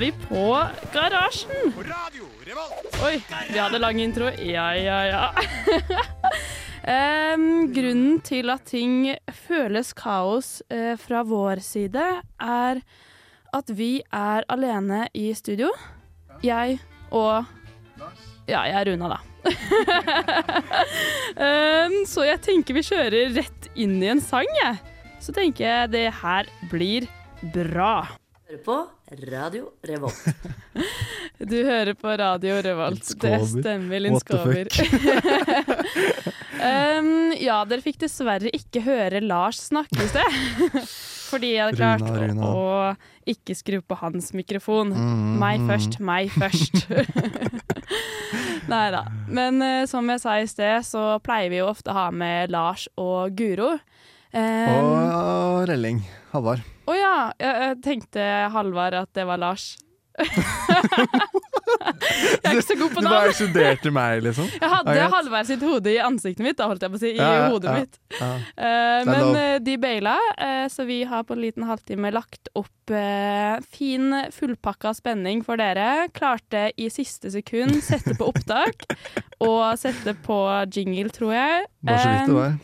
er vi på garasjen. Oi, vi hadde lang intro. Ja, ja, ja. um, grunnen til at ting føles kaos uh, fra vår side, er at vi er alene i studio. Jeg og Ja, jeg er Runa, da. um, så jeg tenker vi kjører rett inn i en sang, jeg. Så tenker jeg det her blir bra. Hører på Radio Revolt. Du hører på Radio Revolt. Det stemmer, Linn Skåber. um, ja, dere fikk dessverre ikke høre Lars snakke i sted. Fordi jeg hadde klart Runa, Runa. Å, å ikke skru på hans mikrofon. Mm, Meg mm. først, meg først. Nei da. Men uh, som jeg sa i sted, så pleier vi jo ofte å ha med Lars og Guro. Um, Og Relling. Halvard. Å ja, jeg, jeg tenkte Halvard at det var Lars. jeg er ikke så god på navn. Du bare studerte meg, liksom? Jeg hadde okay. Halvard sitt hode i ansiktet mitt, da holdt jeg på å si. I Ja, hodet ja. mitt. Ja. Er men lov. eh, de baila, uh, så vi har på en liten halvtime lagt opp uh, fin fullpakka spenning for dere. Klarte i siste sekund sette på opptak og sette på jingle, tror jeg. Bare så vidt det var.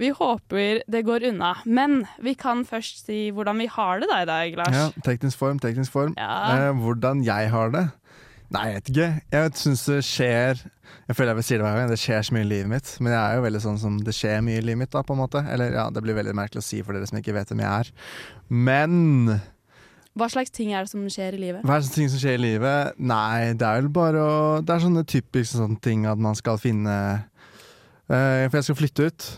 Vi håper det går unna. Men vi kan først si hvordan vi har det da i dag, Lars. Ja, teknisk form, teknisk form. Ja. Eh, hvordan jeg har det? Nei, jeg vet ikke. Jeg syns det skjer Jeg føler jeg vil si det hver gang, det skjer så mye i livet mitt. Men jeg er jo veldig sånn som det skjer mye i livet mitt, da, på en måte. Eller ja, det blir veldig merkelig å si for dere som ikke vet hvem jeg er. Men Hva slags ting er det som skjer i livet? hva er det ting som skjer i livet? Nei, det er vel bare å Det er sånne typiske sånne ting at man skal finne uh, For jeg skal flytte ut.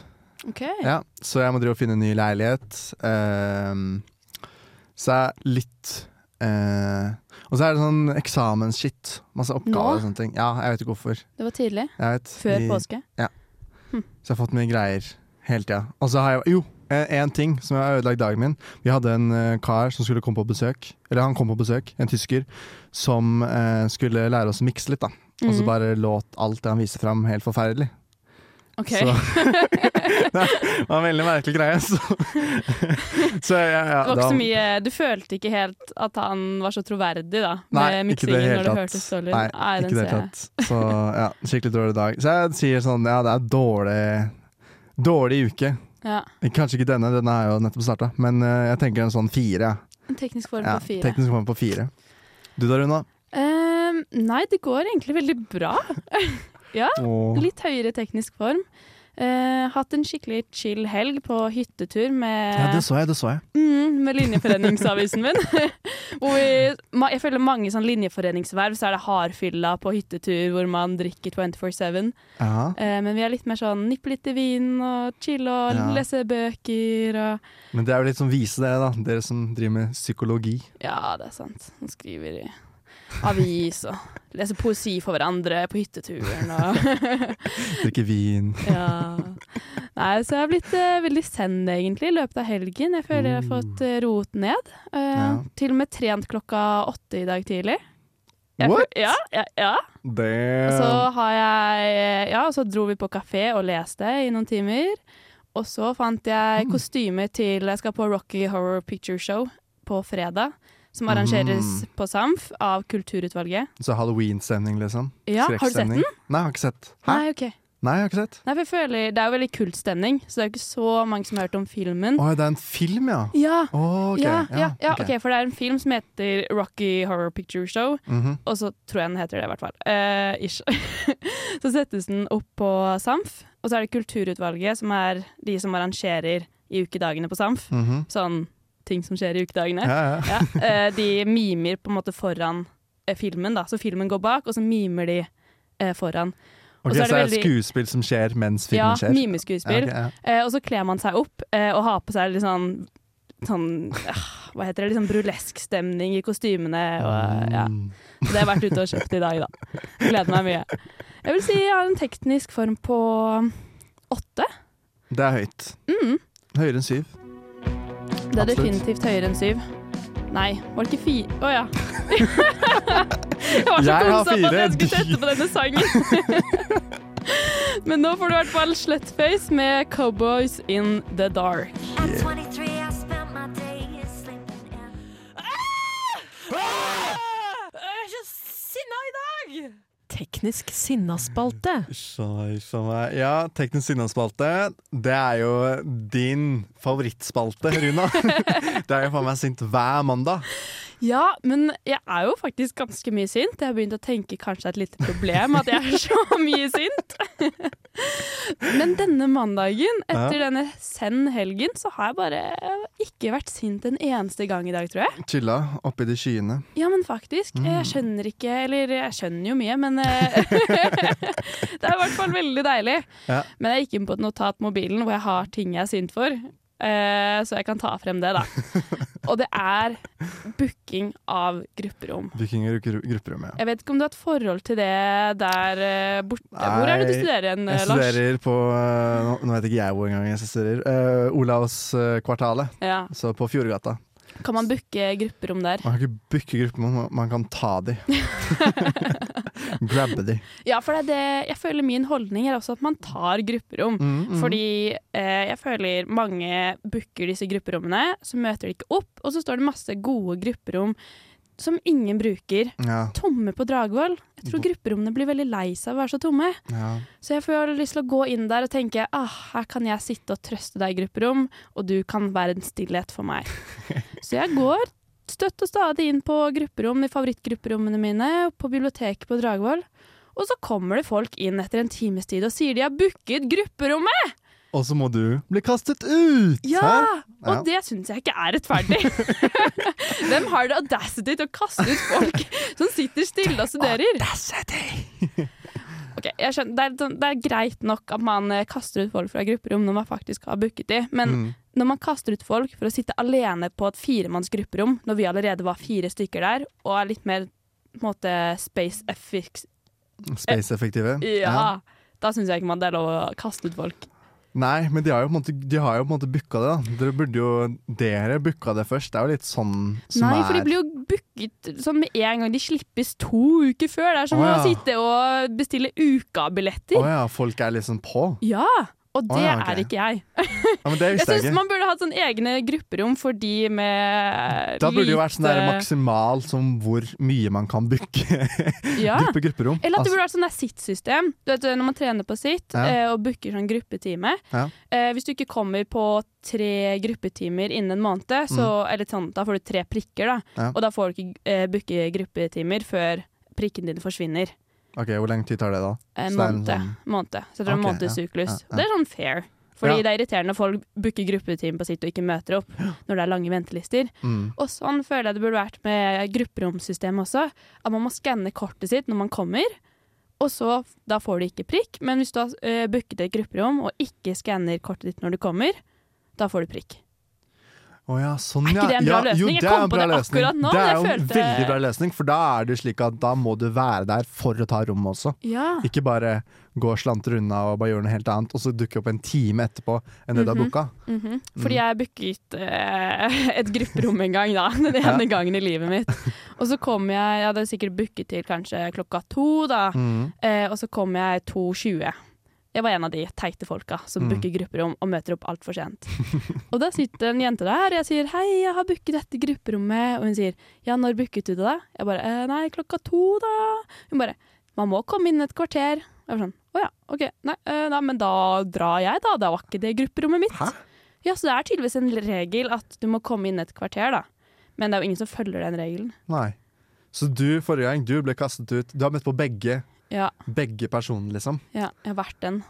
OK. Ja, så jeg må drive og finne en ny leilighet. Uh, så er litt uh, Og så er det sånn eksamensshit. Masse oppgaver Nå? og sånne ting. Ja, jeg vet ikke hvorfor. Det var tidlig. Jeg vet. Før I- påske. Så jeg har fått mye greier hele tida. Og så har jeg Jo, én ting som har ødelagt dagen min. Vi hadde en uh, kar som skulle komme på besøk. Eller han kom på besøk, en tysker, som eh, skulle lære oss å mikse litt, da. Og så Mhm. bare låt alt det han viste fram, helt forferdelig. OK. Så Det var en veldig merkelig greie, så, så ja, ja, Det var ikke så mye Du følte ikke helt at han var så troverdig, da, Nei, ikke det helt når det tatt. Nei. Nei, ikke det tatt. Så ja, skikkelig dårlig dag. Så jeg sier sånn, ja, det er dårlig Dårlig uke. Ja. Kanskje ikke denne, denne er jo nettopp starta, men uh, jeg tenker en sånn fire. En teknisk form på fire. teknisk form på fire. Du da, Runa? Ehm, nei, det går egentlig veldig bra. ja, litt høyere teknisk form. Eh, hatt en skikkelig chill helg på hyttetur med, Ja, det så jeg, det så jeg. mm, med Linjeforeningsavisen min. hvor vi, jeg føler mange sånn linjeforeningsverv, så er det hardfylla på hyttetur hvor man drikker 24-7. Ja. Eh, men vi er litt mer sånn nippe litt i vin og chille og Ja. lese bøker og Men det er jo litt sånn vise det, da. Dere som driver med psykologi. Ja, det er sant. Han skriver i avis og lese poesi for hverandre på hytteturen og Drikke vin. Ja. Nei, så jeg har blitt uh, veldig send egentlig i løpet av helgen. Jeg føler jeg har fått uh, roet ned. Uh, Ja. Til og med trent klokka åtte i dag tidlig. Jeg What? Ja, ja, ja. Og så har jeg Ja, og så dro vi på kafé og leste i noen timer. Og så fant jeg kostyme til Jeg skal på Rocky Horror Picture Show på fredag. Som arrangeres Mm. på SAMF av Kulturutvalget. Så halloween-stemning, liksom. Ja, har du sett den? Nei, jeg har ikke sett. Hæ? Nei, ok. Nei, jeg har ikke sett. Nei, for jeg føler Det er jo veldig kultstemning, så det er jo ikke så mange som har hørt om filmen. Å, det er en film, ja. Ja, Oh, ok. ja, ja, ja, ok. ok, for det er en film som heter Rocky Horror Picture Show, Mhm. og så tror jeg den heter det, i hvert fall. Eh, ish. så settes den opp på SAMF, og så er det Kulturutvalget, som er de som arrangerer i ukedagene på SAMF. Mhm. Sånn ting som skjer i ukedagene. Ja, ja. Ja, eh, de mimer på en måte foran eh, filmen, da. Så filmen går bak, og så mimer de eh, foran. Ok, så er det veldig- skuespill som skjer mens Ja, filmen skjer? mimeskuespill. Ja, ok, ja. Eh, og så kler man seg opp og har på seg litt sånn Sånn, ah, hva heter det, liksom sånn stemning i kostymene. Og, ja. Så det har jeg vært ute og kjøpt i dag, da. Gleder meg mye. Jeg vil si jeg har en teknisk form på åtte. Det er høyt. Mm, Høyere enn syv. Det er Absolutt. definitivt høyere enn syv. Nei, var det ikke fire? Å ja. jeg var så konsa på at jeg skulle sette på denne sangen. Men nå får du i hvert fall Slutface med 'Cowboys in the Dark'. At teknisk sinnaspalte. Ja, Teknisk sinnaspalte. Det er jo din favorittspalte, Runa. det er jo faen meg sint hver mandag. Ja, men jeg er jo faktisk ganske mye sint. Jeg har begynt å tenke kanskje det er et lite problem at jeg er så mye sint. men denne mandagen, etter Ja. denne send-helgen, så har jeg bare ikke vært sint en eneste gang i dag, tror jeg. Chilla oppi de skyene. Ja, men faktisk. Mm. Jeg skjønner ikke Eller jeg skjønner jo mye, men eh, Det er i hvert fall veldig deilig. Ja. Men jeg gikk inn på et notat mobilen hvor jeg har ting jeg er sint for. Eh, så jeg kan ta frem det, da. Og det er booking av grupperom. Booking av gru- grupperom, ja. Jeg vet ikke om du har et forhold til det der eh, borte. Hvor er det du studerer igjen, Lars? Jeg studerer på eh, Nå vet ikke jeg hvor engang jeg studerer. Uh, Olavskvartalet, Ja. så på Fjordgata. Kan man booke grupperom der? Man kan ikke booke grupperom, man, man kan ta de. Grabbe de. Ja, for det Jeg føler min holdning er også at man tar grupperom. Mm, mm. Fordi eh, jeg føler mange booker disse grupperommene, så møter de ikke opp, og så står det masse gode grupperom som ingen bruker. Ja, Tomme på Dragvoll. Jeg tror grupperommene blir veldig lei seg av å være så tomme. ja. Så jeg får lyst til å gå inn der og tenke ah, her kan jeg sitte og trøste deg i grupperom, og du kan være en stillhet for meg. så jeg går støtt og stadig inn på grupperom, i favorittgrupperommene mine, på biblioteket på Dragvoll. Og så kommer det folk inn etter en times tid og sier de har booket grupperommet! Og så må du bli kastet ut! Ja! Her. Og det syns jeg ikke er rettferdig. Hvem har det audacity til å kaste ut folk som sitter stille og studerer? Ok, jeg skjønner, det, er, det er greit nok at man eh, kaster ut folk fra grupperom når man faktisk har booket de, men Mm. Når man kaster ut folk for å sitte alene på et firemanns grupperom, når vi allerede var fire stykker der, og er litt mer på en måte space effix... Space-effektive. Ja, da syns jeg ikke man det er lov å kaste ut folk. Nei, men de har jo på en måte, de har jo på en måte booka det, da. Dere burde jo Dere booka det først. Det er jo litt sånn som Nei, for de blir jo booket sånn med en gang de slippes to uker før. Det er som Å, ja. sitte og bestille ukabilletter. Å ja, folk er liksom på? Ja, og det oh, ja, okay. er ikke jeg. Ja, men det Jeg syns man burde hatt sånn egne grupperom for de med Da burde det jo vært sånn der lite- som hvor mye man kan booke ja. gruppe grupperom. Eller at det Altså, burde vært sånn der sitt-system. Du vet, Når man trener på sitt Ja. eh, og booker sånn gruppetime. Eh, hvis du ikke kommer på tre gruppetimer innen en måned, så, eller sånn, da får du tre prikker. da. Mm. Og da får du ikke eh, booke gruppetimer før prikkene dine forsvinner. Ok, Hvor lenge tid tar det, da? En en måned. sånn- måned. Så jeg tror en Ok, månedssyklus. ja, ja. Det er sånn fair. Fordi Ja. det er irriterende når folk booker gruppetime på sitt og ikke møter opp når det er lange ventelister. Mm. Og sånn føler jeg det burde vært med grupperomsystemet også. At man må skanne kortet sitt når man kommer, og så da får du ikke prikk. Men hvis du har uh, booket et grupperom og ikke skanner kortet ditt når du kommer, da får du prikk. Å ja, sånn, Er ikke det en bra ja, løsning? Jo, Jeg kom på det løsning. akkurat nå, Det er jo en følte- veldig bra løsning, for da er det slik at da må du være der for å ta rommet også. Ja. Ikke bare gå og slantre unna og bare gjøre noe helt annet, og så dukke opp en time etterpå enn det du har booka. Mm -hmm. Fordi jeg booket eh, et grupperom en gang, da. Den ene gangen i livet mitt. Og så kom jeg Jeg hadde sikkert booket til kanskje klokka to, da. Mm. Eh, og så kom jeg 2.20. Jeg var en av de teite folka som Mm. booker grupperom og møter opp altfor sent. og da sitter en jente der, og jeg sier 'hei, jeg har booket dette grupperommet', og hun sier 'ja, når booket du det', da? Jeg bare eh, 'nei, klokka to', da'. Hun bare 'man må komme inn et kvarter'. Jeg var sånn 'å ja, ok, nei, eh, nei, men da drar jeg, da'. Da var ikke det grupperommet mitt. Hæ? Ja, så det er tydeligvis en regel at du må komme inn et kvarter, da. Men det er jo ingen som følger den regelen. Nei. Så du, forrige gang, du ble kastet ut Du har møtt på begge, Ja, begge personer, liksom. ja jeg har vært den.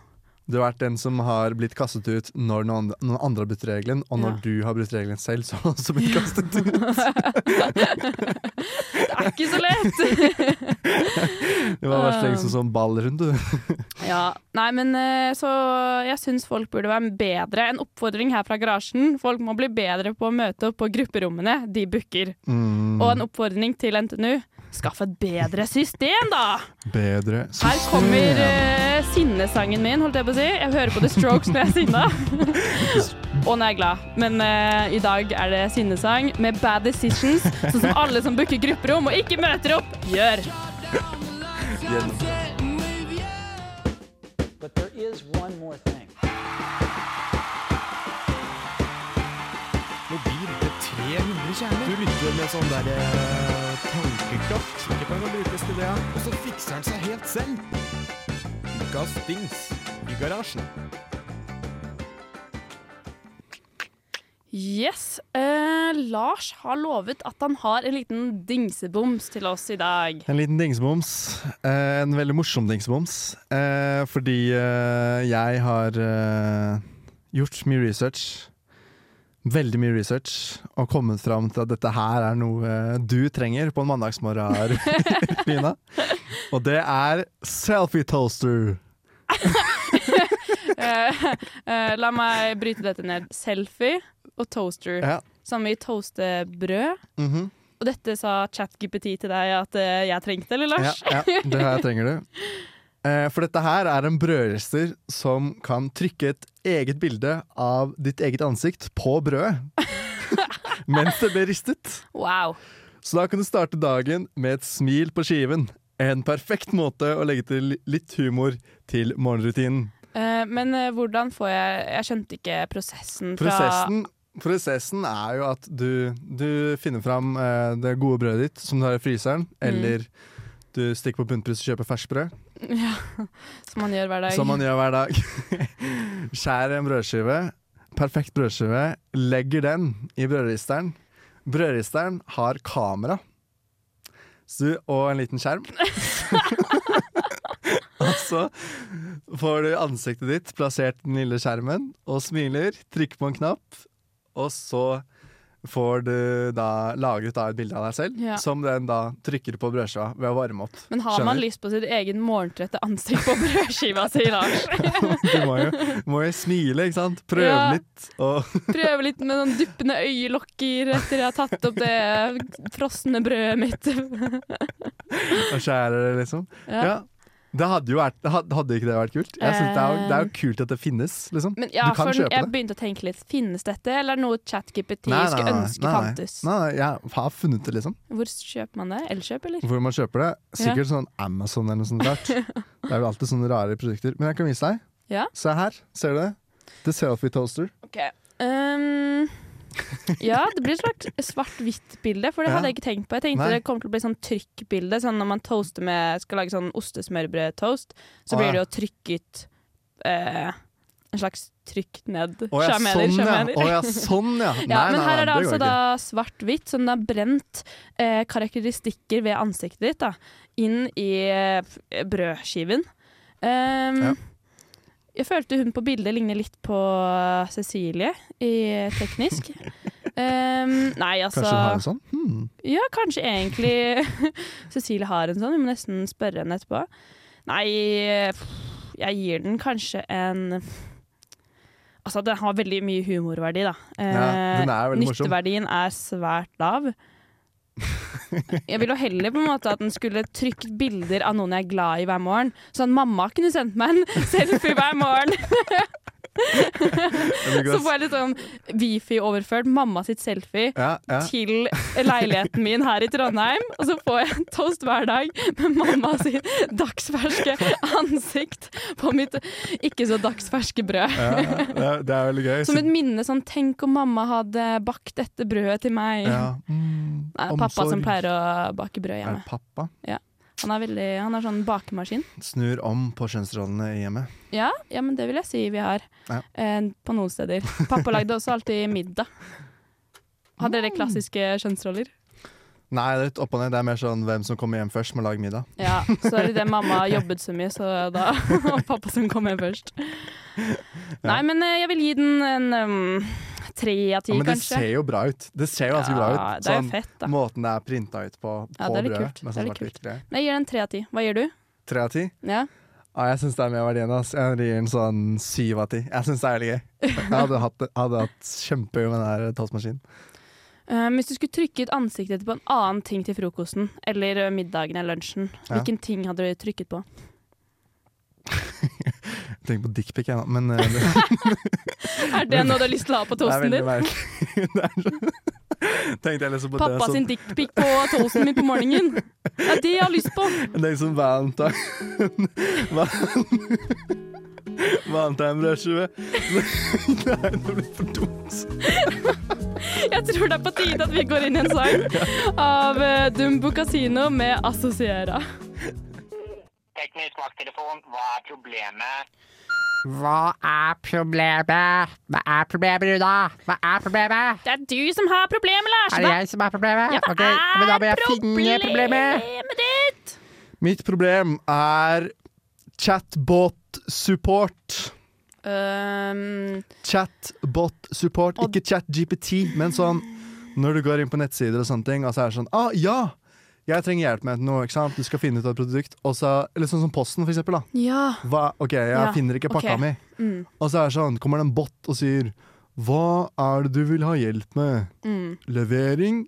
Du har vært den som har blitt kastet ut når noen andre, har brutt regelen, og når Ja. du har brutt regelen selv, så har du også blitt kastet ut. Det er ikke så lett! Det var bare slengt som ball rundt, du. Ja, nei, men eh, så jeg syns folk burde være bedre. En oppfordring her fra garasjen. Folk må bli bedre på å møte opp på grupperommene de booker. Mm, Og en oppfordring til NTNU. Skaff et bedre system, da! bedre system. Her kommer uh, sinnesangen min, holdt jeg på å si. Jeg hører på The Strokes når jeg er sinna. Og når jeg er glad. Men uh, i dag er det sinnesang med Bad Decisions, sånn som alle som booker grupperom og ikke møter opp, gjør. But there is one more thing. Mobil til 300 kjerner. Du lytter med sånn der eh, tanke ikke kan brukes til det, og så fikser han seg helt selv. Ukas dings i garasjen. Yes. Eh, Lars har lovet at han har en liten dingseboms til oss i dag. En liten dingseboms. Eh, en veldig morsom dingseboms. Eh, fordi eh, jeg har eh, gjort mye research. Veldig mye research. Og kommet fram til at dette her er noe du trenger på en mandagsmorgen, Lina. Og det er selfie toaster. Eh, eh, la meg bryte dette ned. Selfie og toaster. Ja. Som i toastebrød. -hmm. Og dette sa ChatGPT til deg at eh, jeg trengte, eller Lars? Ja, ja, det her trenger du. Eh, for dette her er en brødrester som kan trykke et eget bilde av ditt eget ansikt på brødet. mens det blir ristet. Wow. Så da kan du starte dagen med et smil på skiven. En perfekt måte å legge til litt humor til morgenrutinen. Uh, men uh, hvordan får jeg Jeg skjønte ikke prosessen fra Prosessen, prosessen er jo at du, du finner fram uh, det gode brødet ditt som du har i fryseren, Mm. eller du stikker på bunnpris og kjøper ferskt brød. Ja, som man gjør hver dag. Som man gjør hver dag. Skjærer en brødskive, perfekt brødskive, legger den i brødristeren. Brødristeren har kamera så, og en liten skjerm. og så får du ansiktet ditt plassert den lille skjermen og smiler, trykker på en knapp, og så får du da lagret da et bilde av deg selv, Ja. som den da trykker på brødskiva ved å varme opp. Men har man lyst på sitt egen morgentrette ansikt på brødskiva si, Lars? Du må jo, må jo smile, ikke sant? Prøve Ja. litt. Prøve litt med noen duppende øyelokker etter jeg har tatt opp det frosne brødet mitt. og skjære det, liksom. Ja. Ja. Det hadde jo vært Hadde ikke det vært kult? Jeg synes det, er, jo- det er jo kult at det finnes, liksom. Men ja, du kan kjøpe jeg det. begynte å tenke litt. Finnes dette, eller er det noe ChatGPT skulle ønske nei, fantes? Nei, nei, jeg har funnet det, liksom. Hvor kjøper man det? Elkjøp, eller? Hvor man kjøper det. Sikkert sånn Amazon eller noe sånt rart. Det er jo alltid sånne rare produkter. Men jeg kan vise deg. Ja. Se her. Ser du det? The Selfie Toaster. Ok. Um, ja, det blir et slags svart-hvitt-bilde, for det Ja. hadde jeg ikke tenkt på. Jeg tenkte Nei. det kommer til å bli sånn trykkbilde, sånn når man toaster med, skal lage sånn ostesmørbrød-toast, så blir det jo trykket eh, en slags trykk ned. Å ja, sånn ja. Å ja, sånn ja. Nei, Ja, men nei, her er det altså da svart-hvitt, som det har brent eh, karakteristikker ved ansiktet ditt da, inn i eh, brødskiven. Um, Ja. Jeg følte hun på bildet ligner litt på Cecilie i teknisk. Um, nei, altså Kanskje hun har en sånn? Hmm. Ja, kanskje egentlig Cecilie har en sånn. Vi må nesten spørre henne etterpå. Nei, jeg gir den kanskje en Altså, den har veldig mye humorverdi, da. Ja, den er veldig morsom. Nytteverdien er svært lav. Jeg ville heller på en måte at den skulle trykt bilder av noen jeg er glad i hver morgen. Sånn at mamma kunne sendt meg en selfie hver morgen. Så får jeg litt sånn Wifi-overført mamma sitt selfie Ja, ja. til leiligheten min her i Trondheim. Og så får jeg en toast hver dag med mamma sitt dagsferske ansikt på mitt ikke så dagsferske brød. ja, det, er, veldig gøy. Som et minne sånn Tenk om mamma hadde bakt dette brødet til meg. ja. mm, Nei, pappa som pleier å bake brød hjemme. Er det pappa? Han er, veldig, han har sånn bakemaskin. Snur om på kjønnsrollene i hjemmet. Ja, ja, men det vil jeg si vi har. Ja. Eh, på noen steder. Pappa lagde også alltid middag. Har dere Mm. klassiske kjønnsroller? Nei, det er litt opp og ned. Det er mer sånn hvem som kommer hjem først, må lage middag. Ja, så er det det mamma jobbet så mye, så da Og pappa som kom hjem først. Nei, men eh, jeg vil gi den en um, tre av ti, Ja, men det ser jo bra ut. Det ser jo ganske bra Ja, Sånn, det er Sånn, fett, da. Måten det er printa ut på, på Ja, det er litt brødet. kult. Det er litt kult. Men Jeg gir den en tre av ti. Hva gir du? Tre av ti? Ja. Ja, jeg syns det er mer verdi enn ass. Jeg gir den sånn syv av ti. Jeg syns det er veldig gøy. Jeg hadde hatt, hadde hatt kjempegøy med den her toastmaskinen. Um, hvis du skulle trykket ansiktet ditt på en annen ting til frokosten, eller middagen eller lunsjen, Ja. hvilken ting hadde du trykket på? Jeg tenker på dickpic, jeg nå, men eh, det, Er det noe du har lyst til å ha på toasten din? Det er så- Tenkte jeg liksom på Pappa det som, sin dickpic på toasten min på morgenen. Det er det jeg har lyst på. det er som valentine. Valentine-brødskive. Nei, det blir for dumt. Jeg tror det er på tide at vi går inn i en sang av eh, Dumbo Casino med Assosiera. Teknisk vakttelefon, hva er problemet? Hva er problemet? Hva er problemet, Runa? Hva er problemet? Det er du som har problemet, Lars. Er det jeg som er problemet? Ja, hva Ok, men da må jeg finne problemet. problemet ditt? Mitt problem er chatbot-support. Um, Chatbot-support, ikke chat-GPT, men sånn når du går inn på nettsider og sånne ting, og så er det sånn ah, ja! Jeg trenger hjelp med noe, ikke sant? Du skal finne ut av et produkt. Og så, eller sånn som Posten, for eksempel. Da. ja. Hva, ok, jeg Ja, finner ikke pakka okay. mi. Mm, Og så er det sånn, kommer det en bot og sier Hva er det du vil ha hjelp med? mm. Levering?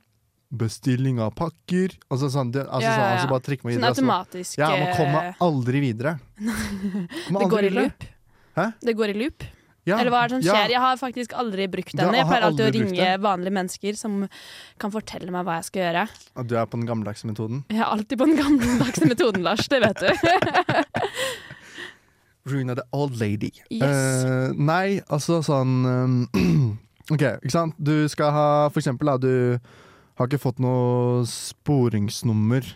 Bestilling av pakker? Altså sånn, det, altså, Ja, sånn, altså bare trykk meg Sånn automatisk. altså. automatisk Ja, man kommer eh, aldri videre. Det går i videre. loop. Hæ? Det går i loop. Ja, Eller hva er det som ja. skjer? Jeg har faktisk aldri brukt den. Jeg pleier alltid å ringe vanlige mennesker som kan fortelle meg hva jeg skal gjøre. Og du er på den gammeldagse metoden. Jeg er alltid på den gammeldagse metoden, Lars. Det vet du. Runa the old lady. Yes. Uh, nei, altså sånn um, OK, ikke sant. Du skal ha for eksempel, da, du har ikke fått noe sporingsnummer.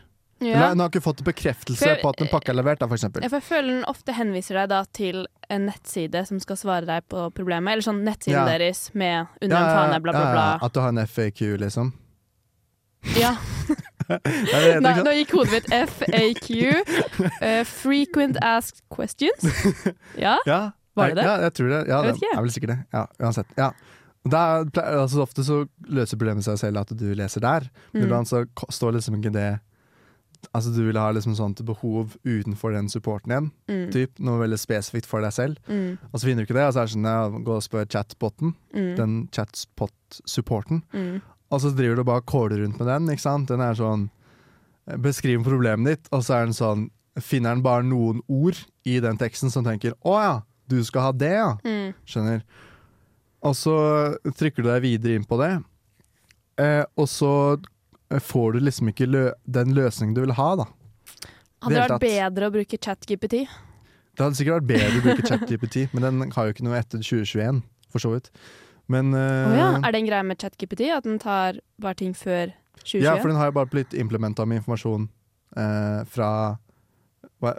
Ja. Eller du har ikke fått bekreftelse For på at en pakke er levert, da, for eksempel. Jeg føler den ofte henviser deg da til en nettside som skal svare deg på problemet. Eller sånn nettsiden Ja. deres med under Ja, en fane, bla, bla, bla. At du har en FAQ, liksom. Ja. Nå, nå gikk hodet mitt FAQ. Uh, frequent asked questions. Ja. Ja, Var det det? Ja, jeg tror det. Ja, det er vel sikkert det. Ja, uansett. Ja. Der, altså, ofte så løser problemet seg selv at du leser der, men Mm. iblant så står liksom ikke det Altså Du vil ha liksom sånt behov utenfor den supporten igjen. Mm. Typ, noe veldig spesifikt for deg selv. Mm. Og så finner du ikke det, og så er det sånn ja, gå og spør chatboten, Mm. den chatspot-supporten. Mm. Og så driver du bare og kåler rundt med den. ikke sant? Den er sånn Beskriv problemet ditt, og så er den sånn Finner den bare noen ord i den teksten som tenker 'Å ja, du skal ha det, ja'. Mm. Skjønner. Og så trykker du deg videre inn på det, eh, og så får du liksom ikke lø den løsningen du vil ha, da. Hadde det vært tatt. bedre å bruke ChatGPT? Det hadde sikkert vært bedre å bruke ChatGPT, men den har jo ikke noe etter 2021, for så vidt. Men uh, oh, ja. Er det en greie med ChatGPT at den tar bare ting før 2021? Ja, for den har jo bare blitt implementa med informasjon uh, fra hva,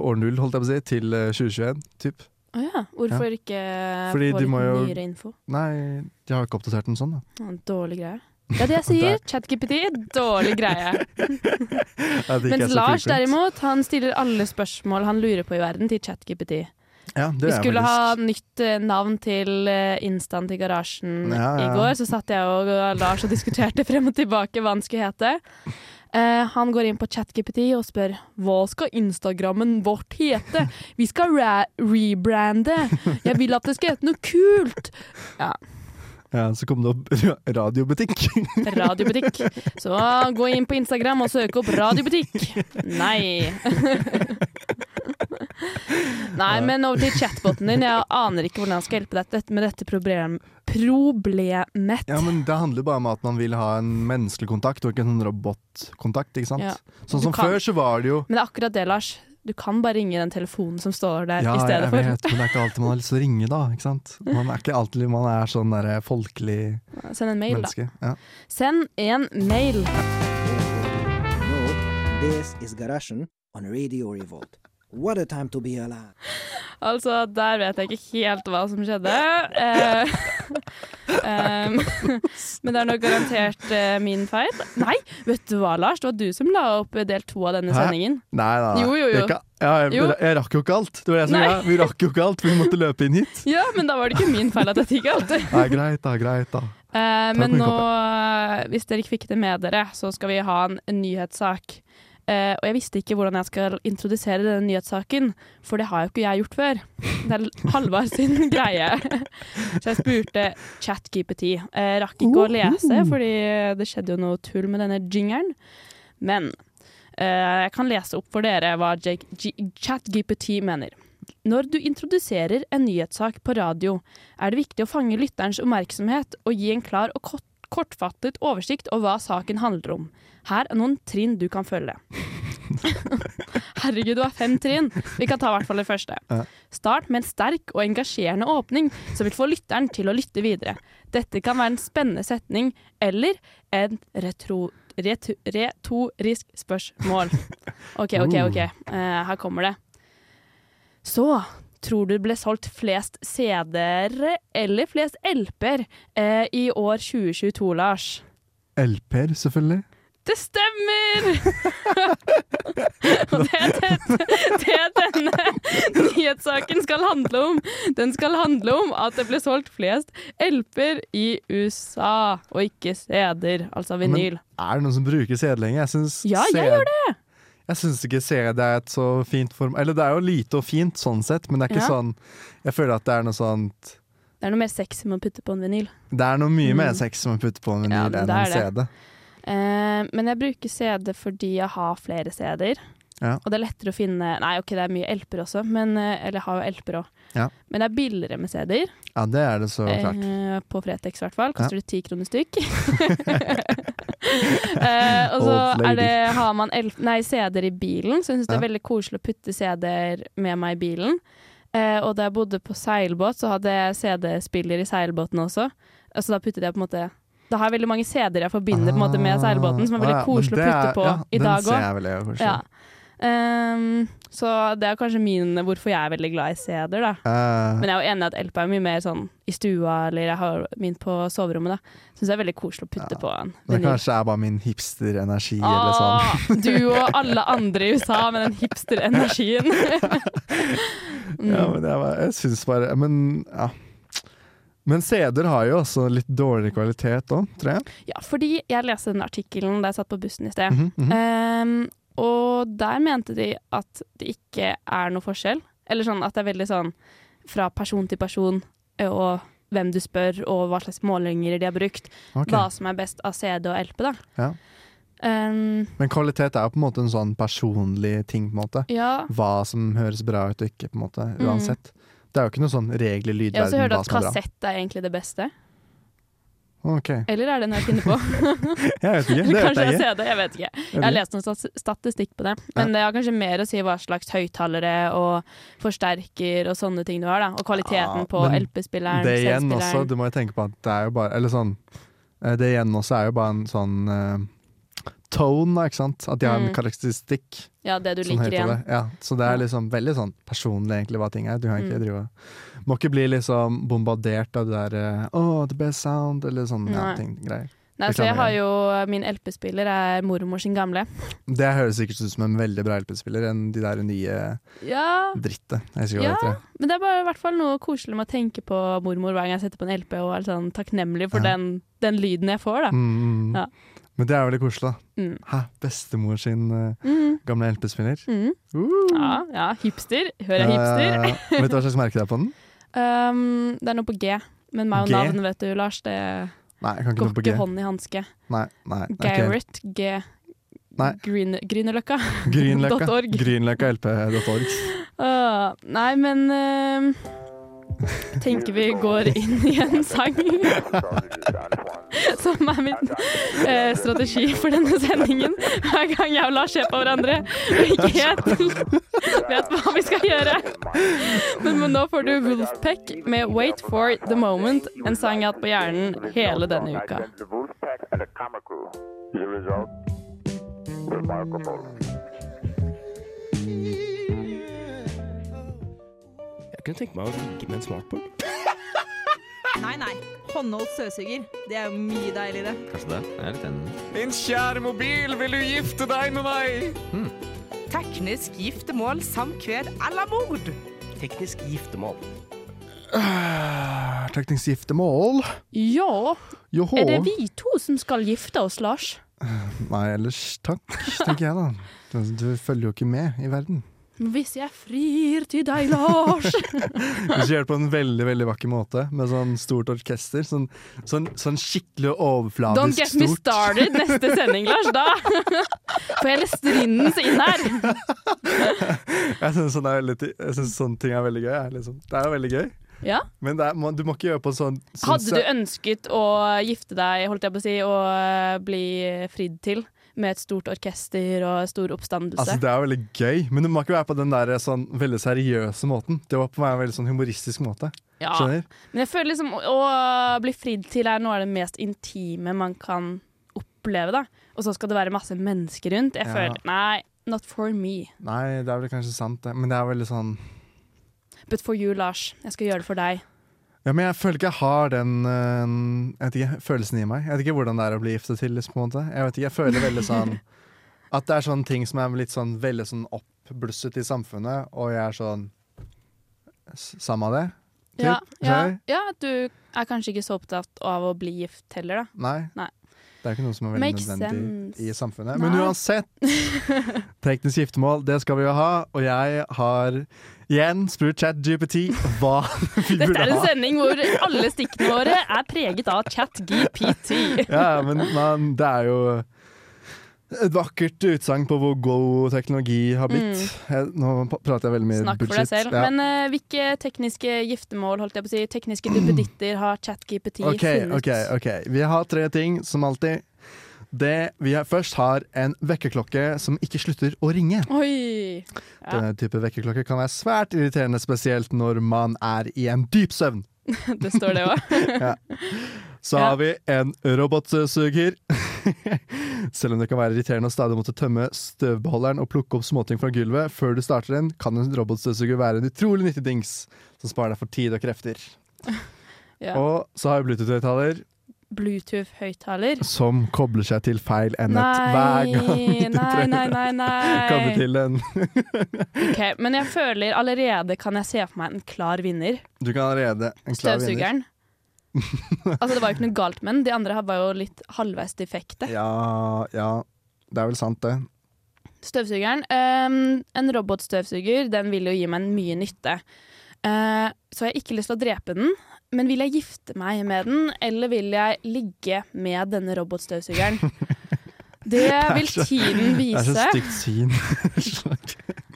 år null, holdt jeg på å si, til eh, 2021, typ. Å ja. Hvorfor ikke Fordi få litt jo- nyere info? Nei, de har ikke oppdatert den sånn, da. Dårlig greie. Det er det jeg sier. ChatGPT, dårlig greie. Ja, Mens Lars derimot, han stiller alle spørsmål han lurer på i verden til ChatGPT. ja, det Vi skulle ha nytt eh, navn til eh, Instaen til garasjen ja. i går. Så satt jeg og Lars og diskuterte frem og tilbake hva han skulle hete. Uh, han går inn på ChatGPT og spør hva skal Instagrammen vårt hete? Vi skal rebrande. Jeg vil at det skal hete noe kult. Ja, så kom det opp radiobutikk. Radiobutikk. Så gå inn på Instagram og søk opp radiobutikk. Nei. Nei, men over til chatboten din. Jeg aner ikke hvordan jeg skal hjelpe deg med dette problem problemet. Ja, men Det handler bare om at man vil ha en menneskelig kontakt, og ikke en robotkontakt. ikke sant? Ja. Sånn som før så var det jo Men det er akkurat det, Lars. Du kan bare ringe den telefonen som står der Ja, i stedet jeg for. vet, men det er ikke alltid man har lyst til å ringe, da. ikke sant? Man er ikke alltid man er sånn der folkelig menneske. Send en mail, da. Ja. Send en mail. No, this is Garasjen on Radio Revolt. What a time to be alive. Altså, der vet jeg ikke helt hva som skjedde. Eh, em, men det er nok garantert eh, min feil. Nei, vet du hva, Lars? Det var du som la opp del to av denne Hæ? sendingen. Nei da. Jo, jo, jo. Jeg, ja, jeg, Jo. jeg rakk jo ikke alt. Det var det som Nei. Vi rakk jo ikke alt, vi måtte løpe inn hit. Ja, men da var det ikke min feil at dette gikk alt. Nei, greit da, greit da. Eh, men nå, eh, hvis dere ikke fikk det med dere, så skal vi ha en, en nyhetssak. Eh, og jeg visste ikke hvordan jeg skal introdusere denne nyhetssaken, for det har jo ikke jeg gjort før. Det er Halvard sin greie. Så jeg spurte ChatGPT. Jeg rakk ikke å lese, fordi det skjedde jo noe tull med denne jingeren. Men uh, jeg kan lese opp for dere hva ChatGPT mener. Når du introduserer en nyhetssak på radio, er det viktig å fange lytterens oppmerksomhet og gi en klar og kort, kortfattet oversikt over hva saken handler om. Her er noen trinn du kan følge. Herregud, du har fem trinn. Vi kan ta i hvert fall det første. Start med en sterk og engasjerende åpning som vil få lytteren til å lytte videre. Dette kan være en spennende setning eller en retro, retorisk spørsmål. OK, OK, OK. Uh, her kommer det. Så tror du det ble solgt flest CD-er eller flest LP-er eh, i år 2022, Lars? LP-er, selvfølgelig. Det stemmer! Og det er det, det denne nyhetssaken skal handle om. Den skal handle om at det ble solgt flest LP-er i USA, og ikke CD-er, altså vinyl. Men Er det noen som bruker CD lenger? Jeg syns Ja, jeg gjør det! Jeg syns ikke CD er et så fint form... Eller det er jo lite og fint sånn sett, men det er ikke Ja. sånn Jeg føler at det er noe sånt Det er noe mer sexy med å putte på en vinyl. Det er noe mye mer sexy med å putte på en vinyl ja, enn en. CD. Eh, men jeg bruker CD fordi jeg har flere CD-er. Ja. Og det er lettere å finne Nei, ok, det er mye LP-er også, men, eh, eller jeg har jo LP-er òg. Ja. Men det er billigere med CD-er. Ja, det er det så klart. Eh, på Fretex i hvert fall. Koster det ti kroner stykk. eh, og så er det, har man CD-er i bilen, så jeg syns det er veldig koselig å putte CD-er med meg i bilen. Eh, og da jeg bodde på seilbåt, så hadde jeg CD-spiller i seilbåten også. Altså da puttet jeg på en måte Da har jeg veldig mange CD-er jeg forbinder på en måte med seilbåten, som er Ah, veldig ja, koselig å putte er- på ja, i dag òg. Ja. Ehm, så det er kanskje min hvorfor jeg er veldig glad i CD-er, da. Uh, Men jeg er jo enig i at LP er mye mer sånn i stua, eller jeg har min på soverommet, da. Syns det er veldig koselig å putte uh, på en det vinyl. kanskje er bare min hipsterenergi eller sånn. Ah, du og alle andre i USA med den hipsterenergien. mm. Ja, men jeg, jeg syns bare Men ja. Men CD-er har jo også litt dårligere kvalitet òg, tror jeg. ja, fordi jeg leste den artikkelen da jeg satt på bussen i sted. Mm -hmm. Ehm, og der mente de at det ikke er noe forskjell. Eller sånn at det er veldig sånn fra person til person, eh, og hvem du spør, og hva slags målinger de har brukt. Okay. Hva som er best av CD og LP, da. Ja. Um, Men kvalitet er jo på en måte en sånn personlig ting, på en måte. ja. Hva som høres bra ut og ikke, på en måte. Mm. Uansett. Det er jo ikke noe sånn regel i Jeg har også hørt at er kassett er egentlig det beste. Ok, Eller er det noe jeg finner på? Jeg vet ikke. Det vet Kanskje jeg jeg ser det, jeg vet ikke. Jeg har lest noen statistikk på det. Men det har kanskje mer å si hva slags høyttalere og forsterker og sånne ting du har. da Og kvaliteten Ja, på LP-spilleren, Det igjen også, du må jo tenke på at det er jo bare Eller sånn eh, Det igjen også er jo bare en sånn eh, tone, ikke sant? At de har en Mm. karakteristikk. Ja, det du som liker igjen. Det. Ja, så det er liksom veldig sånn personlig egentlig hva ting er. Du kan ikke Mm. drive Må ikke bli liksom bombardert av det der Oh, the best sound, eller sånne ja, ting, greier. Nei, så jeg har jo Min LP-spiller er mormor sin gamle. Det høres sikkert ut som en veldig bra LP-spiller enn de der nye Ja, drittet. Ja. det men det er bare i hvert fall noe koselig med å tenke på mormor hver gang jeg setter på en LP, og er sånn takknemlig for Ja. den, den lyden jeg får, da. Mm, mm. Ja. Men det er veldig koselig, da. Mm. Hæ, bestemor sin uh, Mm. gamle LP-spiller. Mm. Uh. Ja, ja, hipster. Hører jeg hipster? ja, ja. Vet du hva slags merke det er på den? Um, det er noe på G. Men meg og navnet, navn, vet du, Lars. Det Nei, kan ikke ikke G. hånd i hanske. Nei, nei, Garrett G. Nei. Grüne, Grünerløkka. Grünerløkka. LP.org. Grünerløkka.lp.org. Ah, nei, men uh, tenker vi går inn i en sang. Som er min eh, strategi for denne sendingen. Hver gang jeg og Lars ser på hverandre og ikke helt vet hva vi skal gjøre. Men, men nå får du Wolfpack med 'Wait for the Moment', en sang jeg har hatt på hjernen hele denne uka. Jeg kunne tenke meg å ligge med en smartboard. Nei, nei. Håndholdt støvsuger. Det er jo mye deiligere. Kanskje det. Jeg er litt enig. Min kjære mobil, vil du gifte deg med meg? Teknisk giftermål, samkved eller mord. Teknisk giftermål. Uh, Teknisk giftermål. Ja, Joho. er det vi to som skal gifte oss, Lars? Nei, ellers takk, tenker jeg da. Du, du følger jo ikke med i verden. Hvis jeg frir til deg, Lars. Hvis du gjør det på en veldig veldig vakker måte, med sånn stort orkester. Sånn, sånn, sånn skikkelig overfladisk Don't get me started neste sending, Lars. Da får jeg Lestrindens inn her. Jeg syns sånn sånne ting er veldig gøy. Liksom. Det er jo veldig gøy. Ja. Men er, må- du må ikke gjøre på sånn sånn Hadde du ønsket å gifte deg, holdt jeg på å si, og eh, bli fridd til med et stort orkester og stor oppstandelse. Altså, det er veldig gøy, men det må ikke være på den der sånn veldig seriøse måten. Det var på en veldig sånn humoristisk måte. Ja. Skjønner? Men jeg føler liksom å bli fridd til er noe av det mest intime man kan oppleve, da. Og så skal det være masse mennesker rundt. Jeg Ja. føler Nei, not for me. Nei, det er vel kanskje sant, det. Men det er veldig sånn But for you, Lars. Jeg skal gjøre det for deg. Ja, men jeg føler ikke jeg har den øh, jeg vet ikke, følelsen i meg. Jeg vet ikke hvordan det er å bli giftet til. På en måte. Jeg vet ikke, jeg føler veldig sånn At det er sånne ting som er litt sånn veldig sånn oppblusset i samfunnet, og jeg er sånn Samme av det? Typ, Ja, ja, ja, du er kanskje ikke så opptatt av å bli gift heller, da. Nei. Nei. Det er ikke noe som er veldig Makes nødvendig sense. i samfunnet. Nei. Men uansett, teknisk giftermål, det skal vi jo ha. Og jeg har igjen spurt ChatGPT hva vi Dette er en sending hvor alle stikkene våre er preget av ChatGPT. Ja, men man, det er jo et vakkert utsagn på hvor god teknologi har blitt. Jeg, nå prater jeg veldig mye Mm. Snakk for deg selv. Ja. Men uh, hvilke tekniske giftermål, holdt jeg på å si, tekniske duppeditter har ChatGPT OK, funnet? ok, ok. Vi har tre ting, som alltid. Det vi har, først har en vekkerklokke som ikke slutter å ringe. Oi! Ja, Denne type vekkerklokke kan være svært irriterende, spesielt når man er i en dyp søvn. det står det òg. Så Ja. har vi en robotsuger. Selv om det kan være irriterende å stadig måtte tømme støvbeholderen og plukke opp småting fra gulvet før du starter den, kan en robotstøvsuger være en utrolig nyttig dings som sparer deg for tid og krefter. Ja. Og så har vi Bluetooth-høyttaler Bluetooth-høyttaler. som kobler seg til feil enhet Nei, hver gang du nei, nei, nei, å koble til den. Ok, men jeg føler allerede kan jeg se for meg en klar vinner. Du kan allerede en klar vinner. Støvsugeren. Altså, det var jo ikke noe galt med den. De andre var jo litt halvveis defekte. Ja, ja, det er vel sant, det. Støvsugeren. Um, en robotstøvsuger den vil jo gi meg mye nytte. Uh, så jeg har ikke lyst til å drepe den. Men vil jeg gifte meg med den, eller vil jeg ligge med denne robotstøvsugeren? Det vil tiden vise. Det er så stygt syn.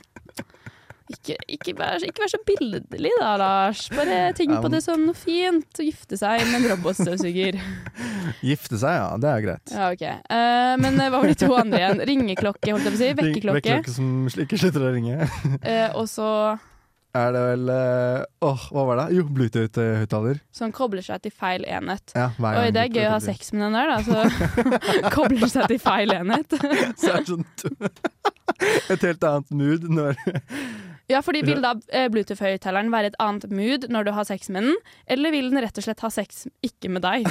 Ikke, ikke, vær, ikke vær så billedlig da, Lars. Bare tenk um, på det som noe fint å gifte seg med en robotstøvsuger. Gifte seg, ja. Det er greit. Ja, ok. Uh, men hva var de to andre igjen? Ringeklokke, holdt jeg på å si. Vekkerklokke. Vekkerklokke som ikke slutter å ringe. uh, og så er det vel Åh, Åh, hva var det? Jo, Bluetooth-høyttaler. som kobler seg til feil enhet. Ja, Oi, det er gøy å ha sex med den der, da. Så kobler seg til feil enhet. Så er det sånn Et helt annet mood når Ja, fordi vil da eh, Bluetooth-høyttaleren være et annet mood når du har sex med den, eller vil den rett og slett ha sex ikke med deg?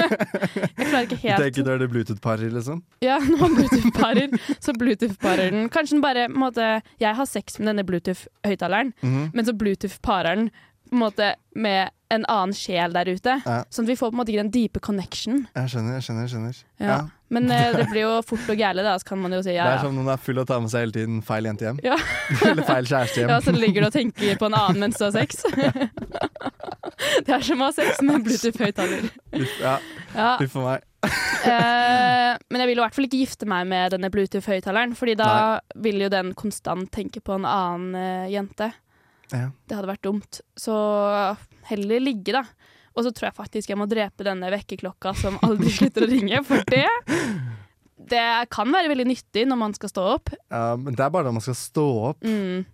Jeg klarer ikke Du helt tenker er det er Bluetooth-parer, liksom? Ja, man Bluetooth-parer, så Bluetooth-parer den. Kanskje den bare måtte, Jeg har sex med denne Bluetooth-høyttaleren, Mhm. men så Bluetooth-parer den på en måte med en annen sjel der ute. Ja. Sånn at vi får på en måte ikke den dype connection. Jeg skjønner, jeg skjønner. jeg skjønner Ja. Ja. Men eh, det blir jo fort og gærent, da, så kan man jo si ja, Det er som når man er full og tar med seg hele tiden feil jente hjem. Ja. Eller feil kjæreste hjem. Ja, så ligger du og tenker på en annen mens du har sex. det er som å ha sex med Bluetooth-høyttaler. Ja, Ja. uff for meg. Eh, men jeg vil i hvert fall ikke gifte meg med denne Bluetooth-høyttaleren, Fordi da vil jo den konstant tenke på en annen eh, jente. Ja. Det hadde vært dumt. Så heller ligge, da. Og så tror jeg faktisk jeg må drepe denne vekkerklokka som aldri slutter å ringe, for det Det kan være veldig nyttig når man skal stå opp. Ja, men det er bare når man skal stå opp. Mm.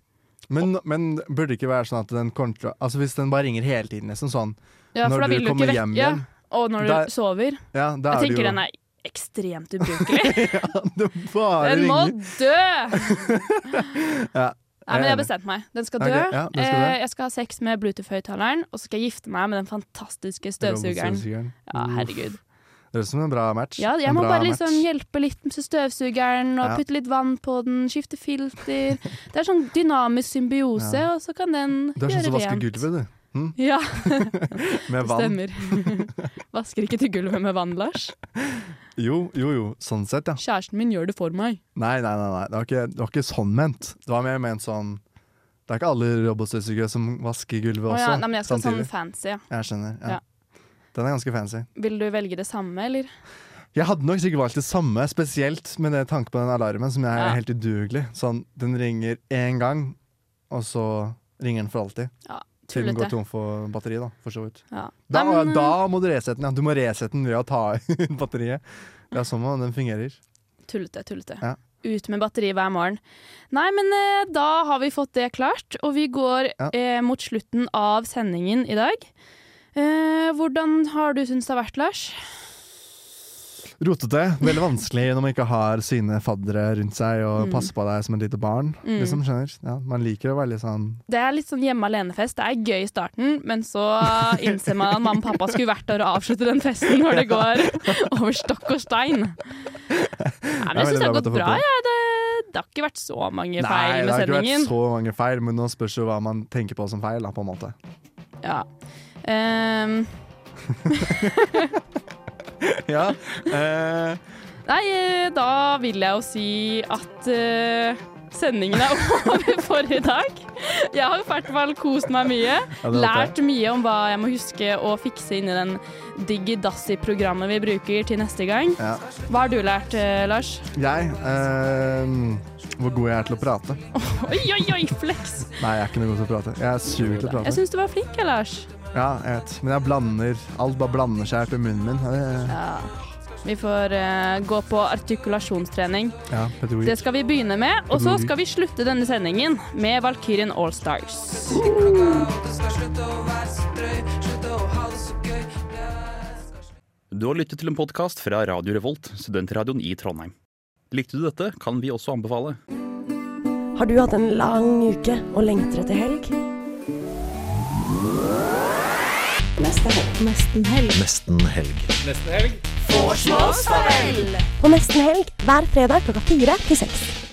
Men, men burde det ikke være sånn at den kommer til å Altså Hvis den bare ringer hele tiden, liksom sånn Ja, Når du kommer hjem igjen. ja. Og når Da- du sover. Ja, Jeg er tenker jo den er ekstremt ubrukelig. ja, Den må dø! Ja, Nei, men jeg har bestemt meg. Den skal dø. dø. ja, skal dø. Eh, jeg skal ha sex med Bluetooth-høyttaleren, og så skal jeg gifte meg med den fantastiske støvsugeren. Ja, herregud. Det høres ut som en bra match. Ja, jeg En må bare match. liksom hjelpe litt med støvsugeren, og Ja. putte litt vann på den, skifte filter. Det er sånn dynamisk symbiose, og så kan den gjøre rent. Du er sånn som vasker gulvet, du. Hm? Ja, Med vann. stemmer. Vasker ikke til gulvet med vann, Lars. Jo, jo, jo. Sånn sett, ja. Kjæresten min gjør det for meg. Nei, nei, nei. nei. Det, var ikke, det var ikke sånn ment. Det var mer ment sånn Det er ikke alle robotstøvsugere som vasker gulvet Å også. ja, nei, men jeg skal samtidig. sånn fancy, ja. Jeg skjønner. Ja. Ja. Den er ganske fancy. Vil du velge det samme, eller? Jeg hadde nok sikkert valgt det samme, spesielt med det tanke på den alarmen, som jeg er Ja. helt udugelig. Sånn, den ringer én gang, og så ringer den for alltid. Ja, Til den går tom for batteri, da, for så vidt. Ja. Da, Nei, men, da må du resette den, ja. Du må resette den ved å ta ut batteriet. Det er sånn den fungerer. Tullete, tullete. Ja. Ut med batteri hver morgen. Nei, men eh, da har vi fått det klart, og vi går eh, mot slutten av sendingen i dag. Eh, hvordan har du syntes det har vært, Lars? Rotete. Veldig vanskelig når man ikke har sine faddere rundt seg og Mm. passer på deg som et lite barn. Mm. Liksom, skjønner. Ja, man liker å være litt sånn Det er litt sånn hjemme alene-fest. Det er gøy i starten, men så innser man at mamma og pappa skulle vært der og avslutte den festen når det går over stokk og stein. Nei, men jeg syns det har gått bra. Ja. Det, det har ikke vært så mange feil Nei, det har ikke vært så mange feil, men nå spørs jo hva man tenker på som feil, da, på en måte. Ja. Ehm, ja. Uh... nei, eh, da vil jeg jo si at uh, sendingen er over for i dag. Jeg har i hvert fall kost meg mye. Lært mye om hva jeg må huske å fikse inn i den Digidassi-programmet vi bruker til neste gang. ja. Hva har du lært, Lars? Jeg uh, Hvor god jeg er til å prate. Oi, oi, oi, flex! Nei, jeg er ikke noe god til å prate. Jeg er sur til å prate. Jeg syns du var flink, jeg, Lars. Ja, jeg vet. Men jeg blander Alt bare blander seg i munnen min. Ja, det- Ja. Vi får uh, gå på artikulasjonstrening. Ja. Det skal vi begynne med. Og så skal vi slutte denne sendingen med Valkyrien Allstars. Du har lyttet til en podkast fra Radio Revolt, studentradioen i Trondheim. Likte du dette, kan vi også anbefale. Har du hatt en lang uke og lengter etter helg? Nesten helg. Nesten helg. Nesten helg. Nesten helg. På Nesten helg hver fredag klokka fire til seks.